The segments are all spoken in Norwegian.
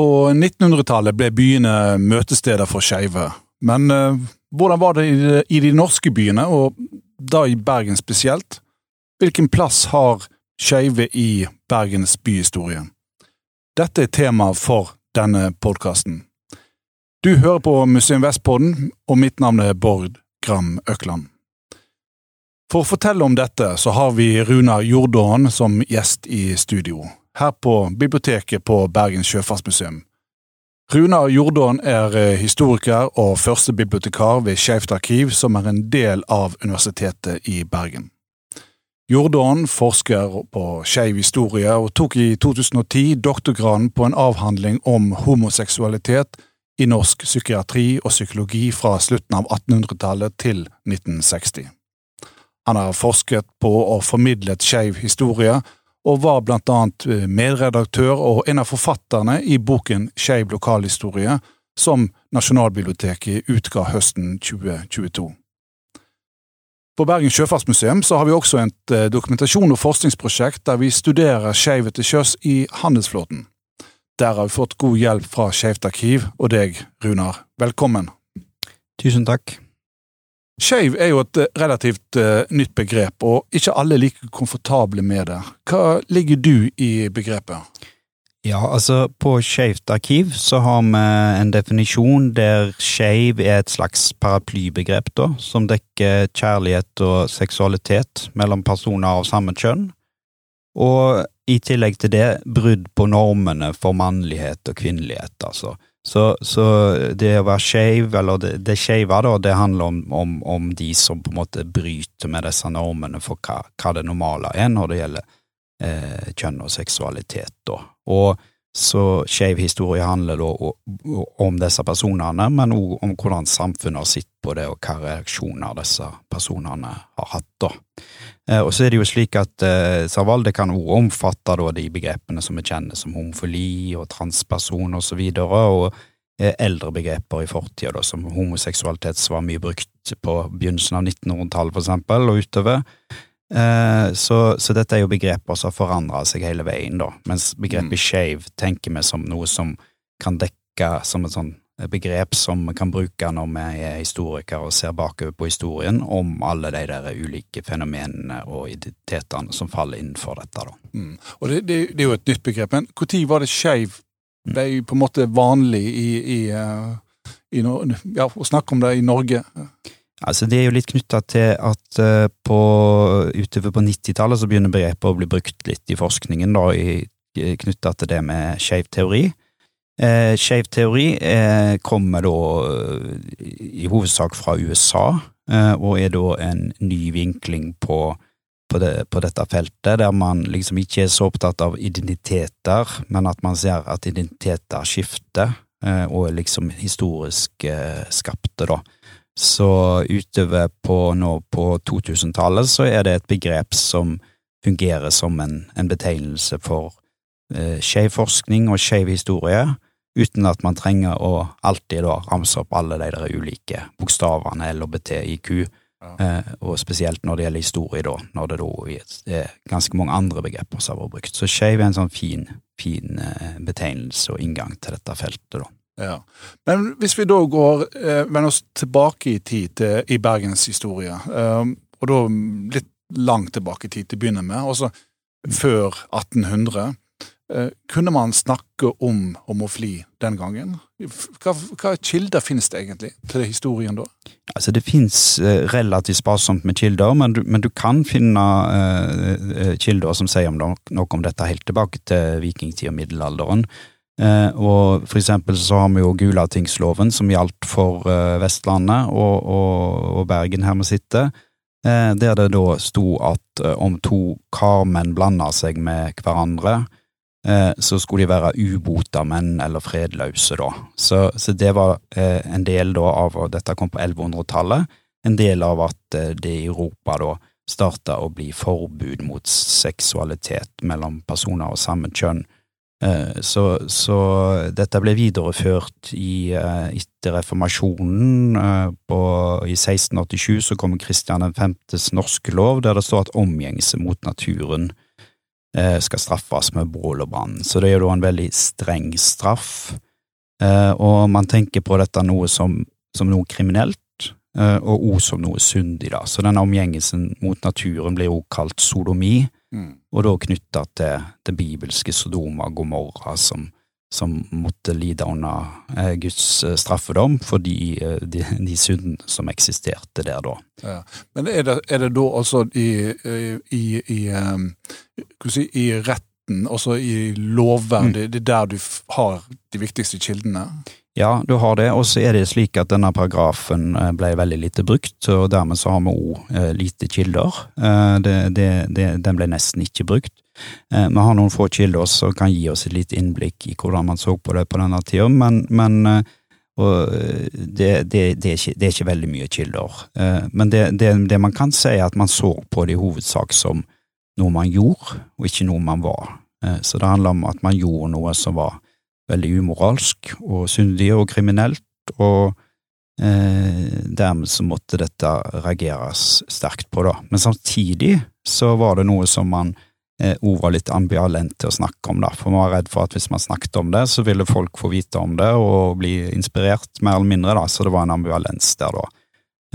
På 1900-tallet ble byene møtesteder for skeive, men eh, hvordan var det i de, norske byene, og da i Bergen spesielt? Hvilken plass har skeive i Bergens byhistorie? Dette er tema for denne podkasten. Du hører på Museum Vestpodden, og mitt navn er Bård Gram Økland. For å fortelle om dette, så har vi Runa Jordåen som gjest i studio, her på biblioteket på Bergens sjøfartsmuseum. Runar Jordåen er eh, historiker og førstebibliotekar ved Skeivt arkiv, som er en del av Universitetet i Bergen. Jordåen forsker på skeiv historie, og tok i 2010 doktorgraden på en avhandling om homoseksualitet i norsk psykiatri og psykologi fra slutten av 1800-tallet til 1960. Han har forsket på og formidlet skeiv historie, og var blant annet eh, medredaktør og en av forfatterne i boken Skeiv lokalhistorie, som Nasjonalbiblioteket utga høsten 2022. På Bergen sjøfartsmuseum har vi også et eh, dokumentasjon- og forskningsprosjekt der vi studerer skeive til sjøs i handelsflåten. Der har vi fått god hjelp fra Skeivt arkiv og deg, Runar. Velkommen. Tusen takk. Skeiv er jo et eh, relativt uh, nytt begrep, og ikke alle er like komfortable med det. Hva ligger du i begrepet? Ja, altså på Skeivt arkiv så har vi en definisjon der skeiv er et slags paraplybegrep, da, som dekker kjærlighet og seksualitet mellom personer av samme kjønn. Og i tillegg til det brudd på normene for mannlighet og kvinnelighet, altså. Så, så det å være skeiv, eller det, det skeive, da, det handler om, om, om, de som på en måte bryter med disse normene for hva, hva det normale er når det gjelder eh, kjønn og seksualitet, da. Og så skeiv historie handler da om disse personene, men òg om hvordan samfunnet har sett på det, og hva reaksjoner disse personene har hatt, da. Eh, og så er det jo slik at eh, kan òg omfatte da, de begrepene som vi kjenner som homofili og transperson og så videre, og eh, eldre begreper i fortida, som homoseksualitet som var mye brukt på begynnelsen av 1900-tallet, for eksempel, og utover. Eh, så, så, dette er jo begreper som har forandra seg hele veien, da, mens begrepet mm. skeiv tenker vi som noe som kan dekke som et sånn begrep som vi kan bruke når vi er historikere og ser bakover på historien, om alle de der ulike fenomenene og identitetene som faller innenfor dette. Da. Mm. Og det, det, det, er jo et nytt begrep, men når var det skeiv ble på en måte vanlig i, i, i, i ja, å snakke om det i Norge? Altså, Det er jo litt knytta til at uh, på, utover på 90-tallet så begynner begrepet å bli brukt litt i forskningen, da, knytta til det med skeiv teori. Eh, Skeiv teori eh, kommer da eh, i hovedsak fra USA, eh, og er da en ny vinkling på, på, det, på, dette feltet, der man liksom ikke er så opptatt av identiteter, men at man ser at identiteter skifter, eh, og er liksom historisk eh, skapte, da. Så utover på nå på 2000-tallet så er det et begrep som fungerer som en, en betegnelse for eh, skeiv forskning og skeiv historie uten at man trenger å alltid da ramse opp alle de der ulike bokstavene LHBTIQ, ja. eh, og spesielt når det gjelder historie, da, når det da er ganske mange andre begreper som har vært brukt. Så skeiv er en sånn fin, fin eh, betegnelse og inngang til dette feltet, da. Ja. Men hvis vi da går, eh, vender oss tilbake i tid til, i Bergens historie, eh, og da litt langt tilbake i tid til å begynne med, altså før 1800 Eh, kunne man snakke om homofili den gangen? Hva, hva kilder finnes det egentlig til historien da? Altså Det finnes uh, relativt sparsomt med kilder, men du, men du kan finne uh, kilder som sier om noe om dette helt tilbake til vikingtid og middelalderen. Uh, og for eksempel så har vi jo Gulatingsloven som gjaldt for Vestlandet og, og, og, Bergen her vi sitter. Der det da sto at om to karmenn blanda seg med hverandre, Eh, så skulle de være ubota menn eller fredløse, da. Så, så det var eh, en del da av og Dette kom på 1100-tallet. En del av at eh, det i Europa da starta å bli forbud mot seksualitet mellom personer av samme kjønn. Så, så, dette ble videreført i, etter reformasjonen. På, I 1687 så kom Kristian 5.s norske lov, der det står at omgjengelse mot naturen eh, skal straffes med bål og brann. Så det er jo en veldig streng straff, eh, og man tenker på dette noe som, som noe kriminelt, eh, og òg som noe syndig, da. Så denne omgjengelsen mot naturen blir òg kalt sodomi, mm. og da knytta til det bibelske Sodoma og Gomorra, som som måtte lide under eh, Guds eh, straffedom for de, eh, de, de syndene som eksisterte der da. Ja. Men er det, er det, da altså i, i, i, si, i retten, altså i lovvern, mm. det, det er der du har de viktigste kildene? Ja, du har det, og så er det slik at denne paragrafen ble veldig lite brukt, og dermed så har vi òg lite kilder. den ble nesten ikke brukt. Eh, vi har noen få kilder som kan gi oss et lite innblikk i hvordan man så på det på denne tida, men, men eh, eh, det, det, det, er ikke, det, er ikke, veldig mye kilder. Men det, man kan si, er at man så på det i hovedsak som noe man gjorde, og ikke noe man var. Så det handler om at man gjorde noe som var veldig umoralsk og syndig og kriminelt, og dermed så måtte dette reageres sterkt på, da. Men samtidig så var det noe som man eh, var litt ambivalent til å snakke om da, for man var redd for at hvis man snakket om det, så ville folk få vite om det og bli inspirert, mer eller mindre, da, så det var en ambivalens der da.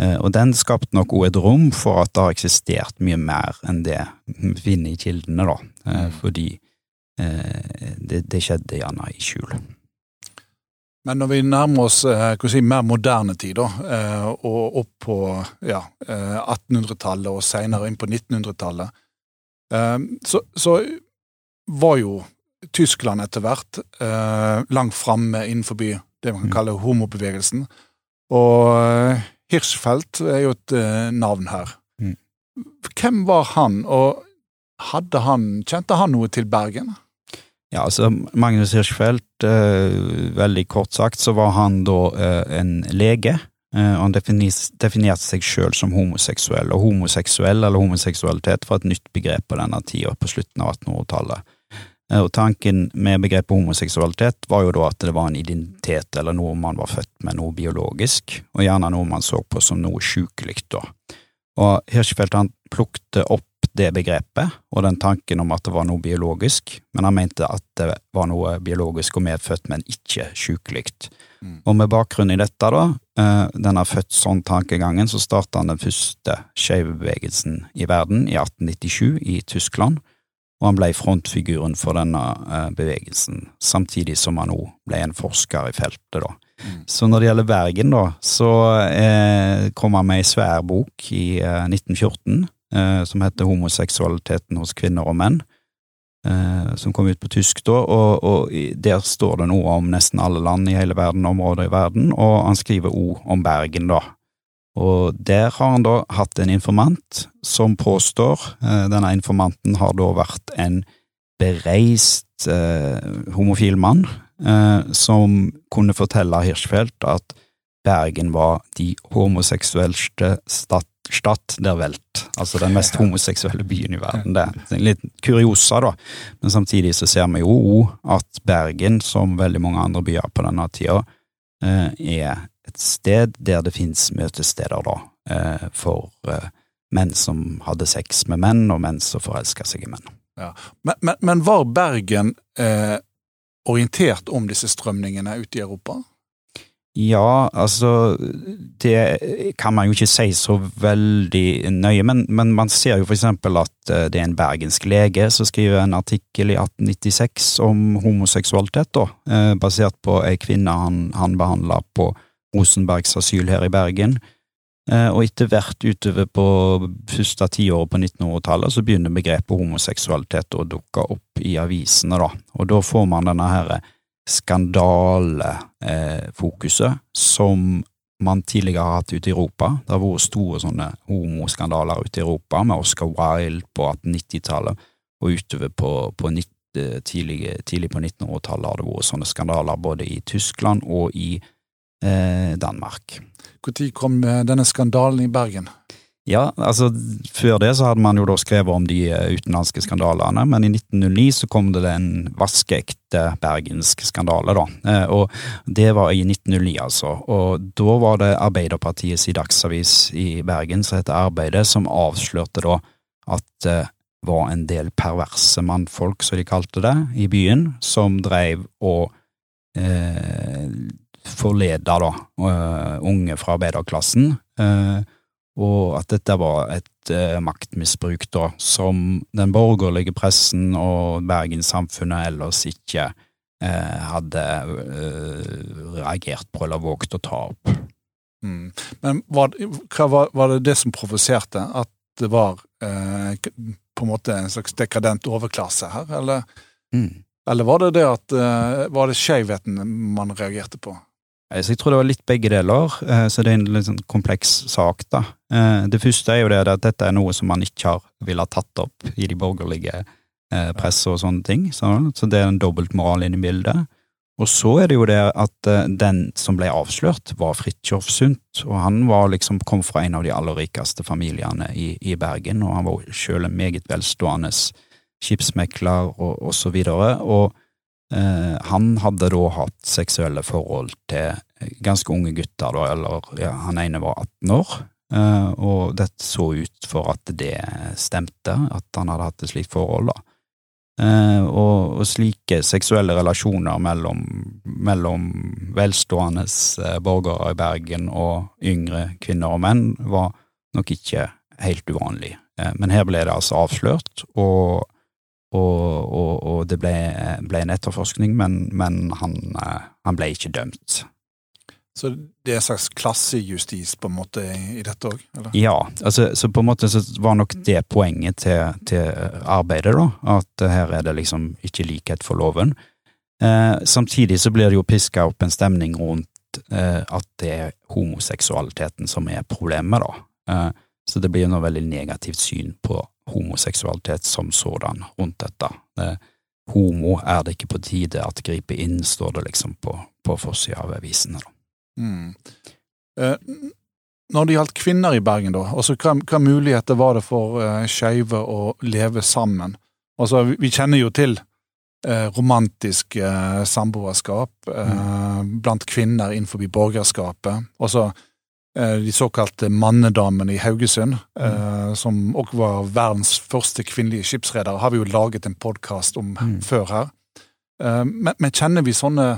Eh, og den skapte nok òg et rom for at det har eksistert mye mer enn det vi finner i kildene, da, eh, mm. fordi det, det skjedde gjerne i skjul. Men når vi nærmer oss si, mer moderne tid, da, og opp på ja, 1800-tallet og senere inn på 1900-tallet, Ehm, så, så var jo Tyskland etter hvert eh, langt framme innenfor det man kan mm. kalle homobevegelsen. Og eh, Hirschfeldt er jo et eh, navn her. Mm. Hvem var han, og hadde han, kjente han noe til Bergen? Ja, altså Magnus Hirschfeldt, veldig kort sagt, så var han da en lege Eh, han definerte seg sjøl som homoseksuell, og homoseksuell eller homoseksualitet var et nytt begrep på denne tida, på slutten av 1800-tallet. Eh, og Tanken med begrepet homoseksualitet var jo da at det var en identitet eller noe man var født med, noe biologisk, og gjerne noe man så på som noe sjukelig. Og Hirschfeldt han plukte opp det begrepet og den tanken om at det var noe biologisk, men han mente at det var noe biologisk og medfødt, men ikke sjukelig. Mm. Og med bakgrunn i dette, da, eh, denne født sånn-tankegangen, så starta han den første skeive i verden i 1897 i Tyskland, og han ble frontfiguren for denne eh, bevegelsen, samtidig som han òg ble en forsker i feltet, da. Mm. Så når det gjelder Bergen, da, så eh, kom han med ei svær bok i eh, 1914 eh, som heter Homoseksualiteten hos kvinner og menn eh, som kom ut på tysk da, og, og, der står det noe om nesten alle land i hele verden, områder i verden, og han skriver òg om Bergen, da. Og der har han da hatt en informant som påstår, eh, denne informanten har da vært en bereist eh, homofil mann, eh, som kunne fortelle Hirschfeldt at Bergen var de homoseksuelle stat Stadt der Welt, altså den mest homoseksuelle byen i verden. Det er litt kuriosa, da, men samtidig så ser vi jo at Bergen, som veldig mange andre byer på denne tida, eh, er et sted der det fins møtesteder, da, eh, for eh, menn som hadde sex med menn, og menn som forelska seg i menn. Ja. Men, men, men, var Bergen eh, orientert om disse strømningene ute i Europa? Ja, altså Det kan man jo ikke si så veldig nøye, men, men man ser jo eksempel at eh, det er en bergensk lege som skriver en artikkel i 1896 om homoseksualitet, da, eh, basert på ei kvinne han, han behandla på Rosenbergs asyl her i Bergen. Eh, og etter hvert utover på første tiåret på 1900-tallet så begynner begrepet homoseksualitet å dukke opp i avisene, da, og da får man denne herre skandalefokuset eh, som man tidligere har hatt ute i Europa. Det har vært store sånne homoskandaler ute i Europa, med Oscar Wilde på 1890-tallet og utover på, på 90, tidlig, tidlig, på 1900-tallet har det vært sånne skandaler både i Tyskland og i eh, Danmark. Når kom denne skandalen i Bergen? Ja, altså før det så hadde man jo da skrevet om de eh, utenlandske skandalene, men i 1909 så kom det en vaskeekte bergensk skandale, da. Eh, og det var i 1909, altså. Og da var det Arbeiderpartiets i Dagsavis i Bergen som heter Arbeidet, som avslørte da at det var en del perverse mannfolk, som de kalte det, i byen, som dreiv og eh, forleda da unge fra arbeiderklassen, uh, og at dette var et eh, maktmisbruk da, som den borgerlige pressen og bergenssamfunnet ellers ikke hadde reagert på eller våget å ta opp. Mm. Men var, var, var, det det som provoserte? At det var på en måte en slags dekadent overklasse her, eller? Mm. Eller var det det at Var det skjevheten man reagerte på? Eh, jeg tror det var litt begge deler, eh, så det er en litt sånn kompleks sak, da. Eh, det første er jo det at dette er noe som man ikke har villet tatt opp i de borgerlige presse og sånne ting, så det er en dobbeltmoral inne i bildet. Og så er det jo det at den som ble avslørt, var Fridtjof Sundt, og han var liksom, kom fra en av de aller rikeste familiene i, i Bergen, og han var sjøl en meget velstående skipsmekler og, og så videre. og han hadde da hatt seksuelle forhold til ganske unge gutter, da, eller ja, han ene var 18 år, eh, og dette så ut for at det stemte, at han hadde hatt et slikt forhold, da. Eh, og, og, slike seksuelle relasjoner mellom, mellom velstående borgere i Bergen og yngre kvinner og menn var nok ikke helt uvanlig. Men her ble det altså avslørt, og og, og, og det ble, ble, en etterforskning, men, men han, eh, han, ble ikke dømt. Så det er en slags klassejustis på en måte i dette òg? Ja, altså, så på en måte så var nok det poenget til, til, arbeidet, da. At her er det liksom ikke likhet for loven. Eh, samtidig så blir det jo piska opp en stemning rundt eh, at det er homoseksualiteten som er problemet, da. Eh, så det blir jo noe veldig negativt syn på homoseksualitet som sådan rundt dette. Eh, homo er det ikke på tide at griper inn, står det liksom på, på forsida av avisene. Mm. Eh, når det gjaldt kvinner i Bergen, da, altså hva, hva muligheter var det for eh, skeive å leve sammen? Altså, vi, vi kjenner jo til eh, romantisk eh, samboerskap mm. blant kvinner innenfor borgerskapet. Altså, Eh, de såkalte mannedamene i Haugesund, mm. eh, som også var verdens første kvinnelige skipsredere, har vi jo laget en podkast om mm. før her. Eh, men, men, kjenner vi sånne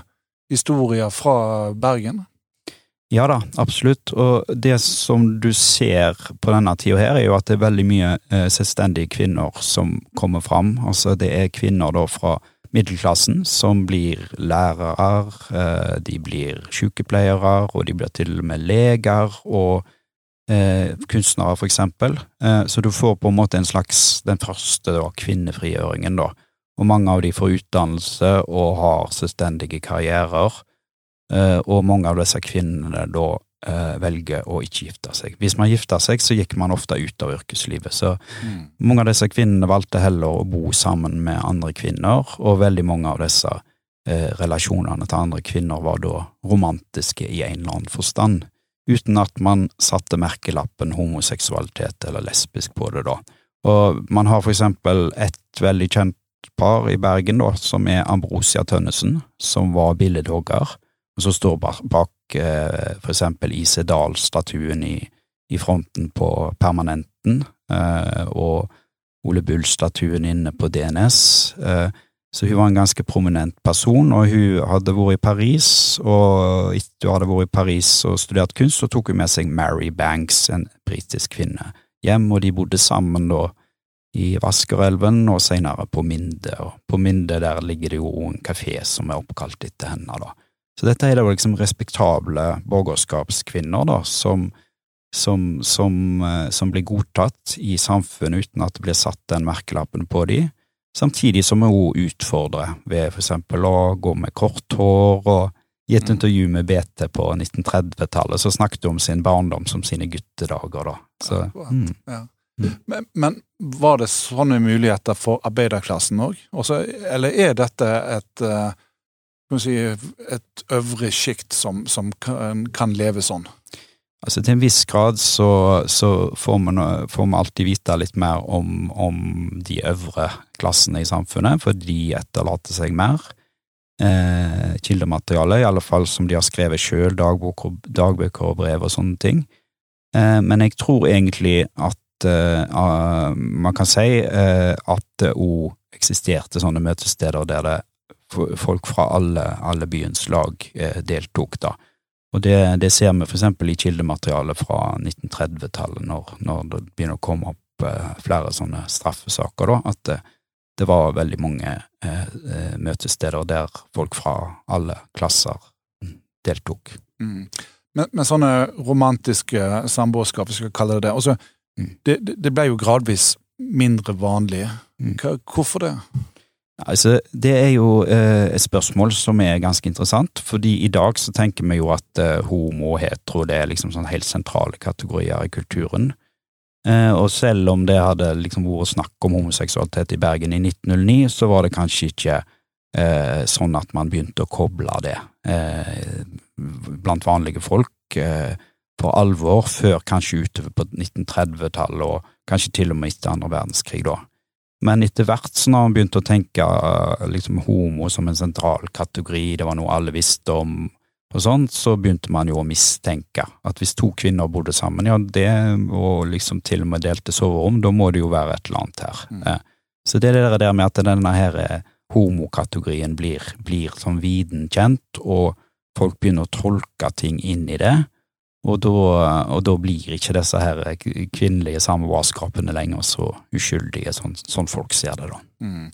historier fra Bergen? Ja da, absolutt. Og det som du ser på denne tida her, er jo at det er veldig mye eh, selvstendige kvinner som kommer fram. Altså det er kvinner da fra middelklassen som blir lærere, eh, de blir sykepleiere, og de blir til og med leger og eh, kunstnere, for eksempel. Eh, så du får på en måte en slags den første da, kvinnefrigjøringen, da. Og mange av de får utdannelse og har selvstendige karrierer, eh, og mange av disse kvinnene da eh, velger å ikke gifte seg. Hvis man gifta seg, så gikk man ofte ut av yrkeslivet. Så mm. mange av disse kvinnene valgte heller å bo sammen med andre kvinner, og veldig mange av disse uh, relasjonene til andre kvinner var da romantiske i en eller annen forstand, uten at man satte merkelappen homoseksualitet eller lesbisk på det, da. Og man har for eksempel et veldig kjent par i Bergen, da, som er Ambrosia Tønnesen, som var billedhogger så står bak eh, for eksempel IC Dahl-statuen i, i, fronten på Permanenten, eh, og Ole Bull-statuen inne på DNS. Eh, så hun var en ganske prominent person, og hun hadde vært i Paris, og etter hun hadde vært i Paris og studert kunst, så tok hun med seg Mary Banks, en britisk kvinne, hjem, og de bodde sammen da i Vaskerelven og senere på Minde, og på Minde der ligger det jo en kafé som er oppkalt etter henne, da. Så dette er da liksom respektable borgerskapskvinner, da, som, som, som, eh, som, blir godtatt i samfunnet uten at det blir satt den merkelappen på dem, samtidig som hun utfordrer ved for eksempel å gå med kort hår, og i et mm. intervju med BT på 1930-tallet så snakket hun om sin barndom som sine guttedager, da. Så, mm. ja. Mm. Men, men, var det sånne muligheter for arbeiderklassen òg? Eller er dette et uh si, et øvre sjikt som, som kan, kan, leve sånn? Altså Til en viss grad så, så får, man, får, man, alltid vite litt mer om, om, de øvre klassene i samfunnet, for de etterlater seg mer eh, kildemateriale, i alle fall som de har skrevet sjøl, dagbøker og brev og sånne ting. Eh, men jeg tror egentlig at uh, man kan si uh, at det òg eksisterte sånne møtesteder der det folk fra alle, alle byens lag uh, deltok, da. Og det, det, ser vi eksempel i kildematerialet fra 1930-tallet, når, når, det begynner å komme opp flere sånne straffesaker, da, at det, det var veldig mange møtesteder der folk fra alle klasser deltok. Mm. Men, men, sånne romantiske samboerskap, vi skal kalle det det, altså, mm. det, det, ble jo gradvis mindre vanlig. Mm. Hvorfor det? Altså, Det er jo eh, et spørsmål som er ganske interessant, fordi i dag så tenker vi jo at eh, homo og hetero det er liksom sånn helt sentrale kategorier i kulturen. Eh, og selv om det hadde liksom vært snakk om homoseksualitet i Bergen i 1909, så var det kanskje ikke eh, sånn at man begynte å koble det eh, blant vanlige folk eh, for alvor før kanskje utover på 1930-tallet, og kanskje til og med etter andre verdenskrig, da. Men etter hvert så når man begynte å tenke eh, liksom homo som en sentral kategori, det var noe alle visste om, og sånt, så begynte man jo å mistenke at hvis to kvinner bodde sammen, ja, det, og liksom til og med delte soverom, da må det jo være et eller annet her. Mm. Eh, så det er det der med at denne her homokategorien blir, blir sånn viden kjent, og folk begynner å tolke ting inn i det, og da, og da blir ikke disse her kvinnelige samboerskapene lenger så uskyldige, sånn, sånn, folk ser det, da. Mm.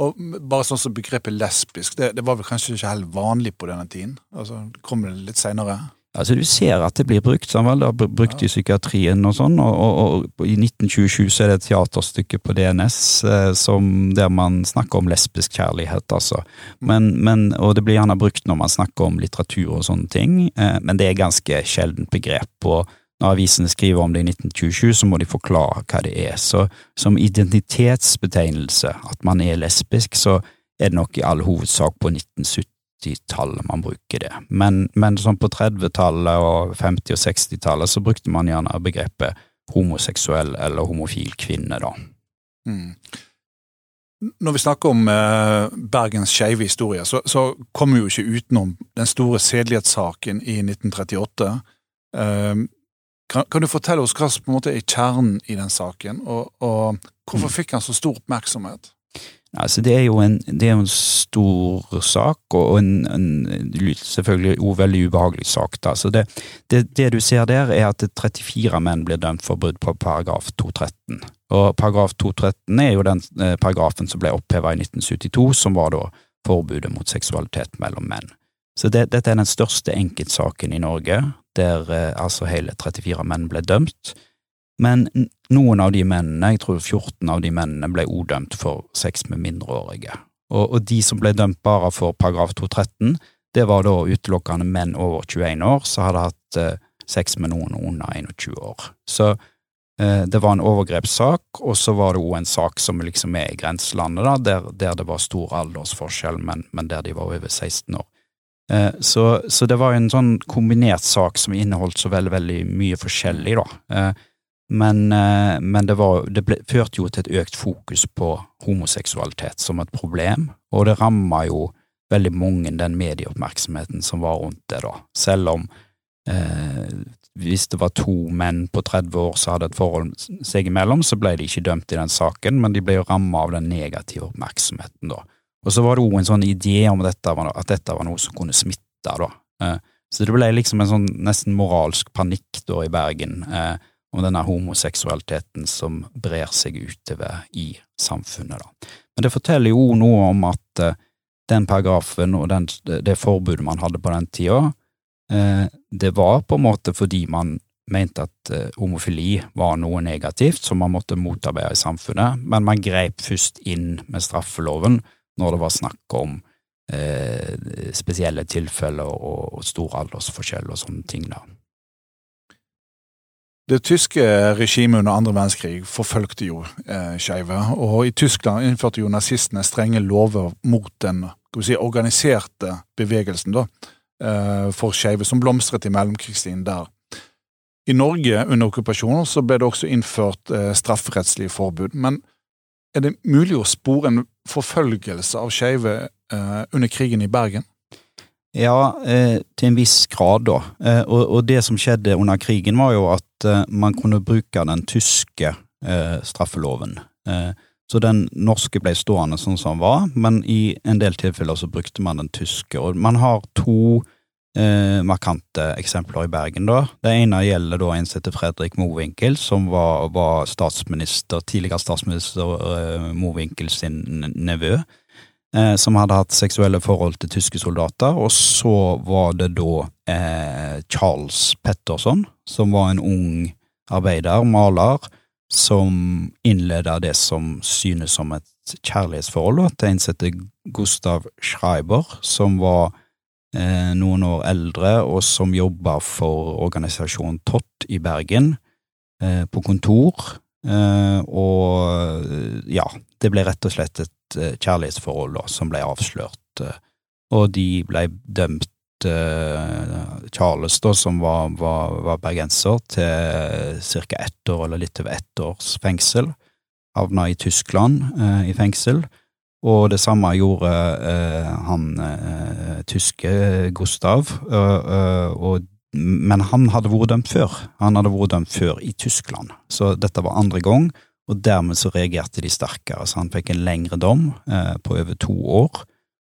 Og bare sånn som begrepet lesbisk, det, det, var vel kanskje ikke helt vanlig på denne tiden? Altså, Kom det litt seinere? Altså Du ser at det blir brukt, sånn vel, det er brukt i psykiatrien og sånn, og, og, og, i 1927 så er det et teaterstykke på DNS eh, som, der man snakker om lesbisk kjærlighet, altså. Men, men, og det blir gjerne brukt når man snakker om litteratur og sånne ting, eh, men det er ganske sjeldent begrep. og når avisene skriver om det i 1927, så må de forklare hva det er. Så som identitetsbetegnelse, at man er lesbisk, så er det nok i all hovedsak på 1970 80-tallet man bruker det, men, men sånn på 30-tallet og 50- og 60-tallet så brukte man gjerne begrepet homoseksuell eller homofil kvinne, da. Mm. Når vi snakker om eh, Bergens skeive historie, så, så, kommer vi jo ikke utenom den store sedelighetssaken i 1938. Eh, kan, kan, du fortelle oss hva som på en måte er kjernen i den saken, og, og hvorfor mm. fikk han så stor oppmerksomhet? Altså, det er jo en, er en stor sak, og en, en selvfølgelig en veldig ubehagelig sak. Da. Så det, det, det, du ser der, er at 34 menn blir dømt for brudd på paragraf 213. Og paragraf 213 er jo den eh, paragrafen som ble oppheva i 1972, som var da forbudet mot seksualitet mellom menn. Så det, dette er den største enkeltsaken i Norge, der eh, altså hele 34 menn ble dømt. Men noen av de mennene, jeg tror 14 av de mennene, ble odømt for sex med mindreårige. Og, og, de som ble dømt bare for paragraf 213, det var da utelukkende menn over 21 år som hadde hatt eh, sex med noen under 21 år. Så eh, det var en overgrepssak, og så var det òg en sak som liksom er i grenselandet, da, der, der, det var stor aldersforskjell, men, men der de var over 16 år. Eh, så, så, det var en sånn kombinert sak som inneholdt så veldig, veldig mye forskjellig, da. Men, eh, men det, var, det ble, førte jo til et økt fokus på homoseksualitet som et problem, og det ramma jo veldig mange den medieoppmerksomheten som var rundt det, da. Selv om eh, hvis det var to menn på 30 år som hadde et forhold seg imellom, så ble de ikke dømt i den saken, men de ble jo ramma av den negative oppmerksomheten, da. Og så var det òg en sånn idé om dette, at dette var noe som kunne smitte, da. Eh, så det ble liksom en sånn nesten moralsk panikk da i Bergen. Eh, om denne homoseksualiteten som brer seg utover i samfunnet. Da. Men det forteller jo noe om at uh, den paragrafen og den, det forbudet man hadde på den tida, uh, det var på en måte fordi man mente at uh, homofili var noe negativt som man måtte motarbeide i samfunnet, men man grep først inn med straffeloven når det var snakk om spesielle tilfeller og, og stor aldersforskjell og sånne ting. da. Det tyske regimet under andre verdenskrig forfølgte jo eh, skeive, og i Tyskland innførte jo nazistene strenge lover mot den si, organiserte bevegelsen da, eh, for skeive, som blomstret i mellomkrigstiden der. I Norge under okkupasjonen så ble det også innført eh, strafferettslige forbud, men er det mulig å spore en forfølgelse av skeive eh, under krigen i Bergen? Ja, eh, til en viss grad, da. Eh, og, og, det som skjedde under krigen, var jo at eh, man kunne bruke den tyske eh, straffeloven. Eh, så den norske ble stående sånn som den var, men i en del tilfeller så brukte man den tyske. Og man har to eh, markante eksempler i Bergen, da. Det ene gjelder da en som Fredrik Mowinckel, som var, var statsminister, tidligere statsminister Mowinckel sin nevø. Eh, som hadde hatt seksuelle forhold til tyske soldater, og så var det da eh, Charles Petterson, som var en ung arbeider, maler, som innleda det som synes som et kjærlighetsforhold til en som Gustav Schreiber, som var eh, noen år eldre, og som jobba for organisasjonen Tott i Bergen, eh, på kontor. Eh, og ja, det ble rett og slett et eh, kjærlighetsforhold da, som ble avslørt, eh, og de ble dømt Eh, Charles, da, som var, var, var bergenser, til ca. ett år, eller litt over ett års fengsel. Havna i Tyskland eh, i fengsel. Og det samme gjorde eh, han eh, tyske Gustav, og, men han hadde vært dømt før. Han hadde vært dømt før i Tyskland, så dette var andre gang, og dermed så reagerte de sterkere, så han fikk en lengre dom eh, på over to år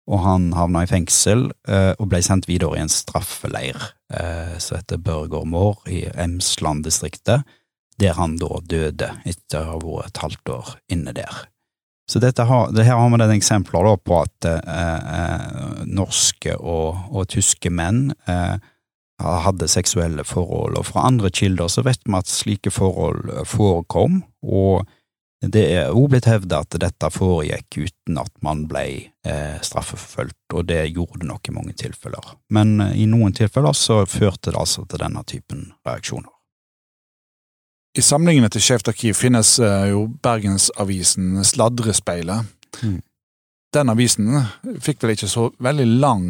og han havna i fengsel eh, og ble sendt videre i en straffeleir eh, som heter Børgormår i Emsland-distriktet, der han da døde etter å ha vært et halvt år inne der. Så har, her har vi eksempler da på at eh, eh, norske og, og, tyske menn eh, hadde seksuelle forhold, og fra andre kilder så vet vi at slike forhold forekom, og det er òg blitt hevda at dette foregikk uten at man ble eh, straffeforfulgt, og det gjorde det nok i mange tilfeller. Men eh, i noen tilfeller så førte det altså til denne typen reaksjoner. I samlingene til Skeivt arkiv finnes eh, jo Bergensavisen Sladrespeilet. Mm. Den avisen fikk vel ikke så veldig lang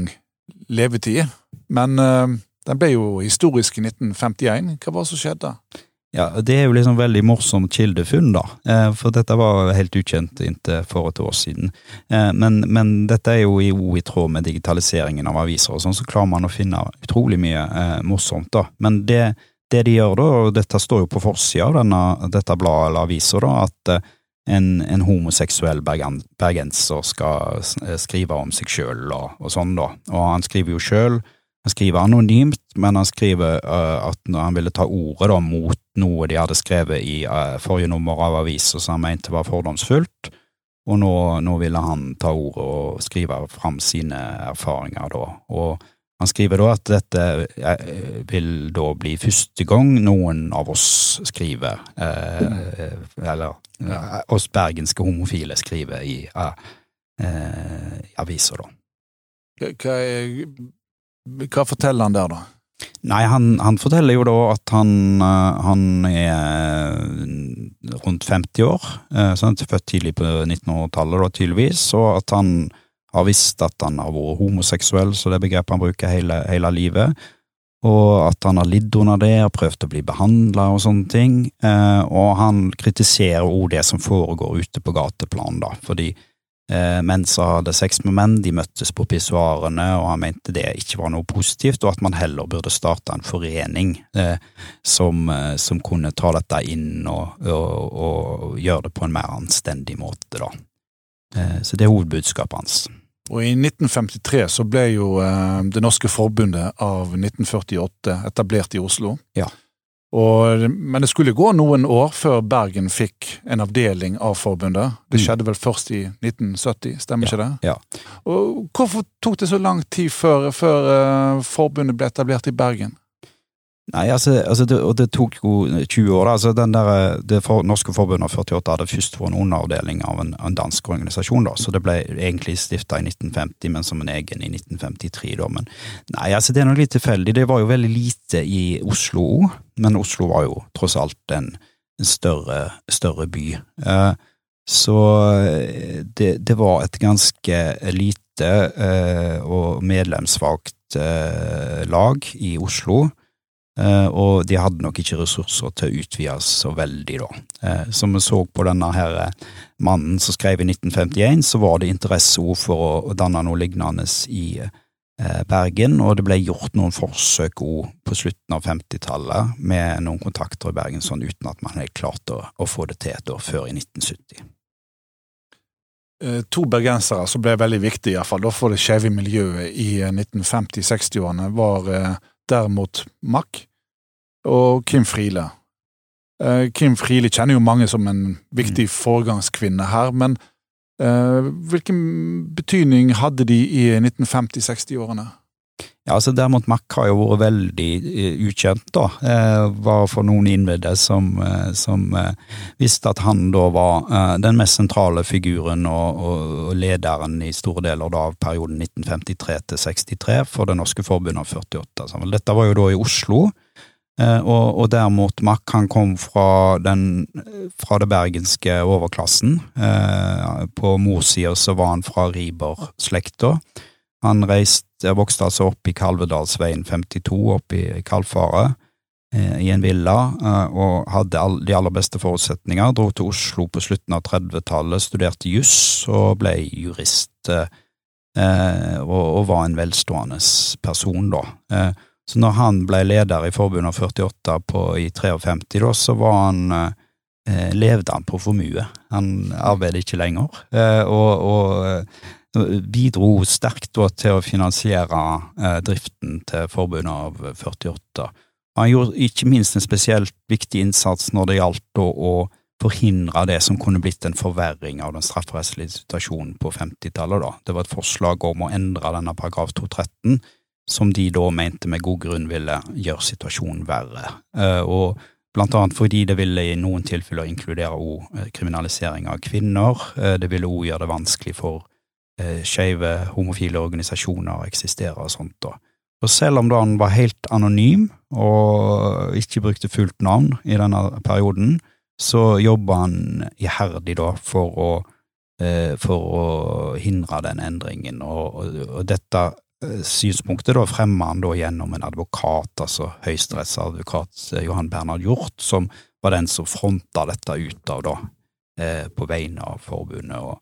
levetid, men eh, den ble jo historisk i 1951. Hva var det som skjedde? Ja, det er jo liksom veldig morsomt kildefunn, da, eh, for dette var helt ukjent inntil for et år siden. Eh, men, men dette er jo i, i tråd med digitaliseringen av aviser og sånn, så klarer man å finne utrolig mye eh, morsomt, da. Men det, det, de gjør da, og dette står jo på forsida av denne, dette bladet eller avisa, da, at en, en, homoseksuell bergen, bergenser skal skrive om seg sjøl og, og, sånn, da. Og han skriver jo sjøl han skriver anonymt, men han skriver uh, at han ville ta ordet da, mot noe de hadde skrevet i uh, forrige nummer av avisa som han mente var fordomsfullt, og nå, nå, ville han ta ordet og skrive fram sine erfaringer da. Og han skriver da at dette uh, vil da bli første gang noen av oss skriver, eller oss bergenske homofile skriver i, i aviser, da. Hva er hva forteller han der, da? Nei, han, han forteller jo da at han, eh, han er eh, rundt 50 år, Sant? sånn, født tidlig på 1900-tallet, da, tydeligvis, og at han har visst at han har vært homoseksuell, så det begrepet han bruker hele, hele livet, og at han har lidd under det og prøvd å bli behandla og sånne ting, og han kritiserer òg det som foregår ute på gateplan, da, fordi Eh, menn som hadde sex med menn, de møttes på pissoarene, og han mente det ikke var noe positivt, og at man heller burde starte en forening eh, som, eh, som, kunne ta dette inn og, og, og, gjøre det på en mer anstendig måte, da. Eh, så det er hovedbudskapet hans. Og I 1953 så ble jo eh, Det norske forbundet av 1948 etablert i Oslo. Ja. Og, men det skulle gå noen år før Bergen fikk en avdeling av forbundet. Det mm. skjedde vel først i 1970, stemmer ja, ikke det? Ja. Og Hvorfor tok det så lang tid før, før uh, forbundet ble etablert i Bergen? Nei, altså, altså det, og det tok jo 20 år. altså den der, Det for, norske forbundet av 48 hadde først vært en underavdeling av en, en, dansk organisasjon, da, så det ble egentlig stifta i 1950, men som en egen i 1953. da, men Nei, altså det er noe litt tilfeldig. Det var jo veldig lite i Oslo, men Oslo var jo tross alt en, en større, større, by. Eh, så eh, det, det, var et ganske lite eh, og medlemssvakt eh, lag i Oslo. Uh, og de hadde nok ikke ressurser til å utvide så veldig, da. Uh, som vi så på denne her eh, mannen som skrev i 1951, så var det interesse for å danne noe lignende i, eh, Bergen, og det ble gjort noen forsøk òg på slutten av 50-tallet med noen kontakter i Bergen, sånn uten at man hadde klart å, få det til et år før i 1970. Eh, to bergensere som ble veldig viktige, iallfall for det skeive miljøet i 1950-60-årene, var derimot Mack og Kim Friele. Kim Friele kjenner jo mange som en viktig mm. foregangskvinne her, men Eh, hvilken betydning hadde de i 1950-60-årene? Ja, altså Dermot Mack har jo vært veldig uh, ukjent, da. Uh, var for noen innvidde som, som visste at han da var den mest sentrale figuren og, og, og, lederen i store deler da, av perioden 1953 til 63 for Det norske forbundet av 48. Så, dette var jo da i Oslo. Eh, og, og derimot Mack han kom fra, den, fra det bergenske overklassen. Eh, på morssida så var han fra Riber-slekta. Han reiste, vokste altså opp i Kalvedalsveien 52, opp i Kalfaret, eh, i en villa, og hadde de aller beste forutsetninger. Dro til Oslo på slutten av 30-tallet, studerte juss og ble jurist. og, var en velstående person, da. Så når han ble leder i forbundet 48 på, i 53, da, så var han eh, levde han på formue. Han arbeidet ikke lenger, eh, og, og eh, bidro sterkt til å finansiere driften til forbundet av 48. Han gjorde ikke minst en spesielt viktig innsats når det gjaldt å forhindre det som kunne blitt en forverring av den strafferettslige situasjonen på 50-tallet. Det var et forslag om å endre denne paragraf 213 som de da mente med god grunn ville gjøre situasjonen verre. Eh, og blant annet fordi det ville i noen tilfeller inkludere òg eh, kriminalisering av kvinner. Eh, det ville òg gjøre det vanskelig for skeive homofile organisasjoner å eksistere og sånt. da. Og selv om da han var helt anonym og ikke brukte fullt navn i denne perioden, så jobba han iherdig da for å, for å hindre den endringen, og, og, og dette synspunktet da fremmer han da gjennom en advokat, altså høyesterettsadvokat eh, Johan Bernhard Hjort, som var den som fronta dette ut av da, eh, på vegne av forbundet. Og,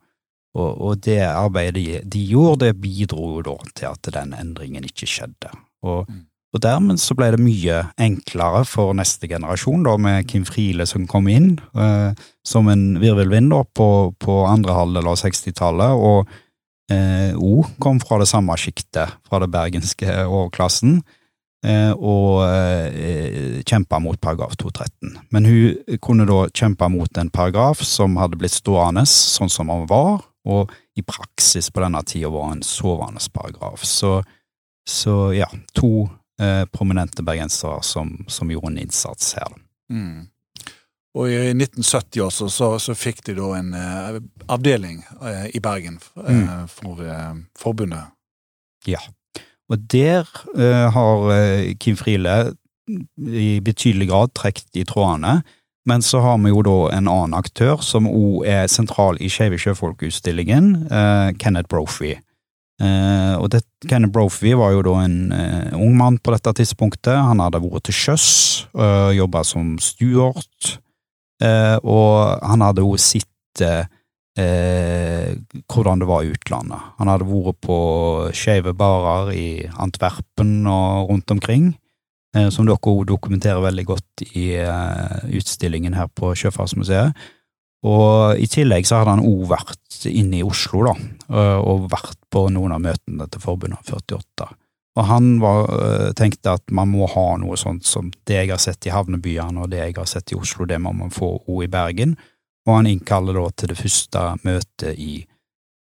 og, og, det arbeidet de, de, gjorde, det bidro jo da til at den endringen ikke skjedde. Og, mm. og, dermed så ble det mye enklere for neste generasjon, da, med Kim Friele som kom inn eh, som en virvelvind da, på, på andre halvdel av 60-tallet. og eh, O kom fra det samme sjiktet, fra det bergenske overklassen, eh, og eh, kjempa mot paragraf 213. Men hun kunne da kjempe mot en paragraf som hadde blitt stående sånn som han var, og i praksis på denne tida var en sovende paragraf. Så, så ja, to eh, prominente bergensere som, som, gjorde en innsats her. Mm. Og i 1970 også så, så fikk de da en uh, avdeling uh, i Bergen uh, mm. for forbundet. Ja, og der har Kim Friele i betydelig grad trukket i trådene. Men så har vi jo da en annen aktør som òg er sentral i Skeive sjøfolk-utstillingen, Kenneth Brophy. Uh, og det, Kenneth Brophy var jo da en uh, ung mann på dette tidspunktet. Han hadde vært til sjøs, uh, jobba som steward, Eh, og han hadde jo sett eh, hvordan det var i utlandet. Han hadde vært på skeive barer i Antwerpen og rundt omkring, eh, som dere òg dokumenterer veldig godt i eh, utstillingen her på Sjøfartsmuseet. Og i tillegg så hadde han òg vært inne i Oslo, da, og vært på noen av møtene til Forbundet 48. Og han var, eh, tenkte at man må ha noe sånt som det jeg har sett i havnebyene og det jeg har sett i Oslo, det må man få òg i Bergen. Og han innkaller da til det første møtet i,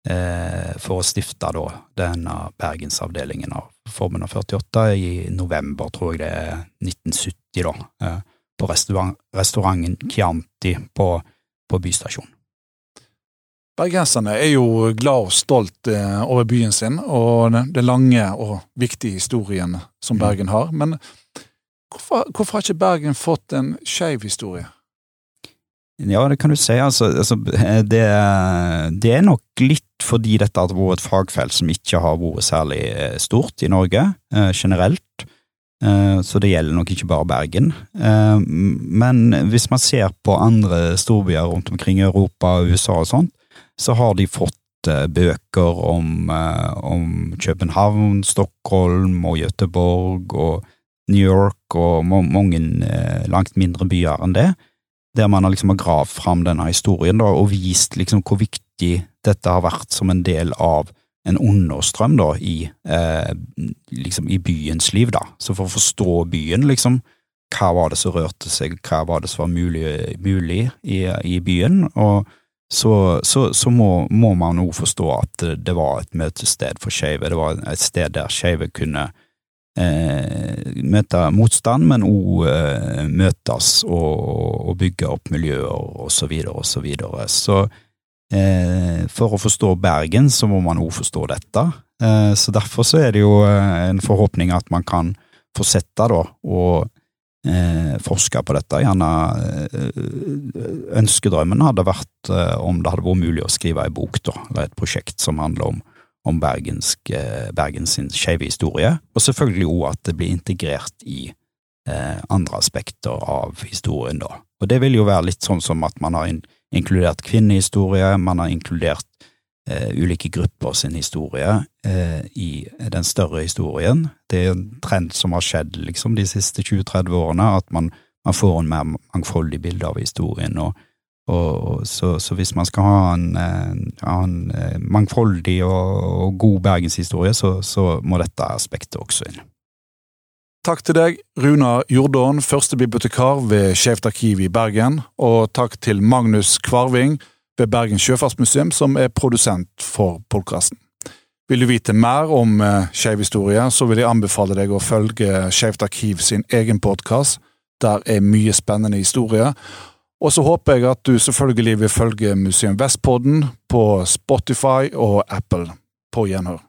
eh, for å stifte da denne bergensavdelingen av Forbundet 48 i november, tror jeg det er 1970, da, eh, på restaurant, restauranten Chianti på, på Bystasjonen. Bergenserne er jo glad og stolt eh, over byen sin og den lange og viktige historien som mm. Bergen har. Men hvorfor, hvorfor har ikke Bergen fått en skeiv historie? Ja, det kan du si. Altså, altså det, det, er nok litt fordi dette har vært et fagfelt som ikke har vært særlig eh, stort i Norge eh, generelt. Eh, så det gjelder nok ikke bare Bergen. Eh, men hvis man ser på andre storbyer rundt omkring i Europa og USA og sånt, så har de fått uh, bøker om, uh, om, København, Stockholm og Göteborg og New York og mange uh, langt mindre byer enn det, der man har liksom gravd fram denne historien da, og vist liksom hvor viktig dette har vært som en del av en understrøm da, i, liksom i byens liv. da. Så for å forstå byen, liksom, hva var det som rørte seg, hva var det som var mulig, mulig i, i, byen, og så, så, så må, må, man òg forstå at det, det, var et møtested for skeive. Det var et sted der skeive kunne eh, møte motstand, men òg eh, møtes og, og, bygge opp miljøer og så videre og så videre. Så eh, for å forstå Bergen, så må man òg forstå dette. Eh, så derfor så er det jo eh, en forhåpning at man kan fortsette da, og eh, forska på dette. Gjerne eh, Ønskedrømmen hadde vært eh, om det hadde vært mulig å skrive ei bok, da, eller et prosjekt som handler om, om bergensk, eh, Bergens skeive historie, og selvfølgelig òg at det blir integrert i eh, andre aspekter av historien, da. Og det vil jo være litt sånn som at man har in inkludert kvinnehistorie, man har inkludert ulike grupper sin historie eh, i den større historien. Det er en trend som har skjedd liksom de siste 20-30 årene, at man, man, får en mer mangfoldig bilde av historien. og, og så, så, hvis man skal ha en, en, en eh, mangfoldig og, og god bergenshistorie, så, så må dette aspektet også inn. Takk til deg, Runa Jordån, første bibliotekar ved Skeivt arkiv i Bergen, og takk til Magnus Kvarving, ved Bergen sjøfartsmuseum, som er produsent for podkasten. Vil du vite mer om eh, skeiv historie, så vil jeg anbefale deg å følge Skeivt arkiv sin egen podkast. Der er mye spennende historier. Og så håper jeg at du selvfølgelig vil følge Museum Vestpodden på Spotify og Apple. På gjenhør.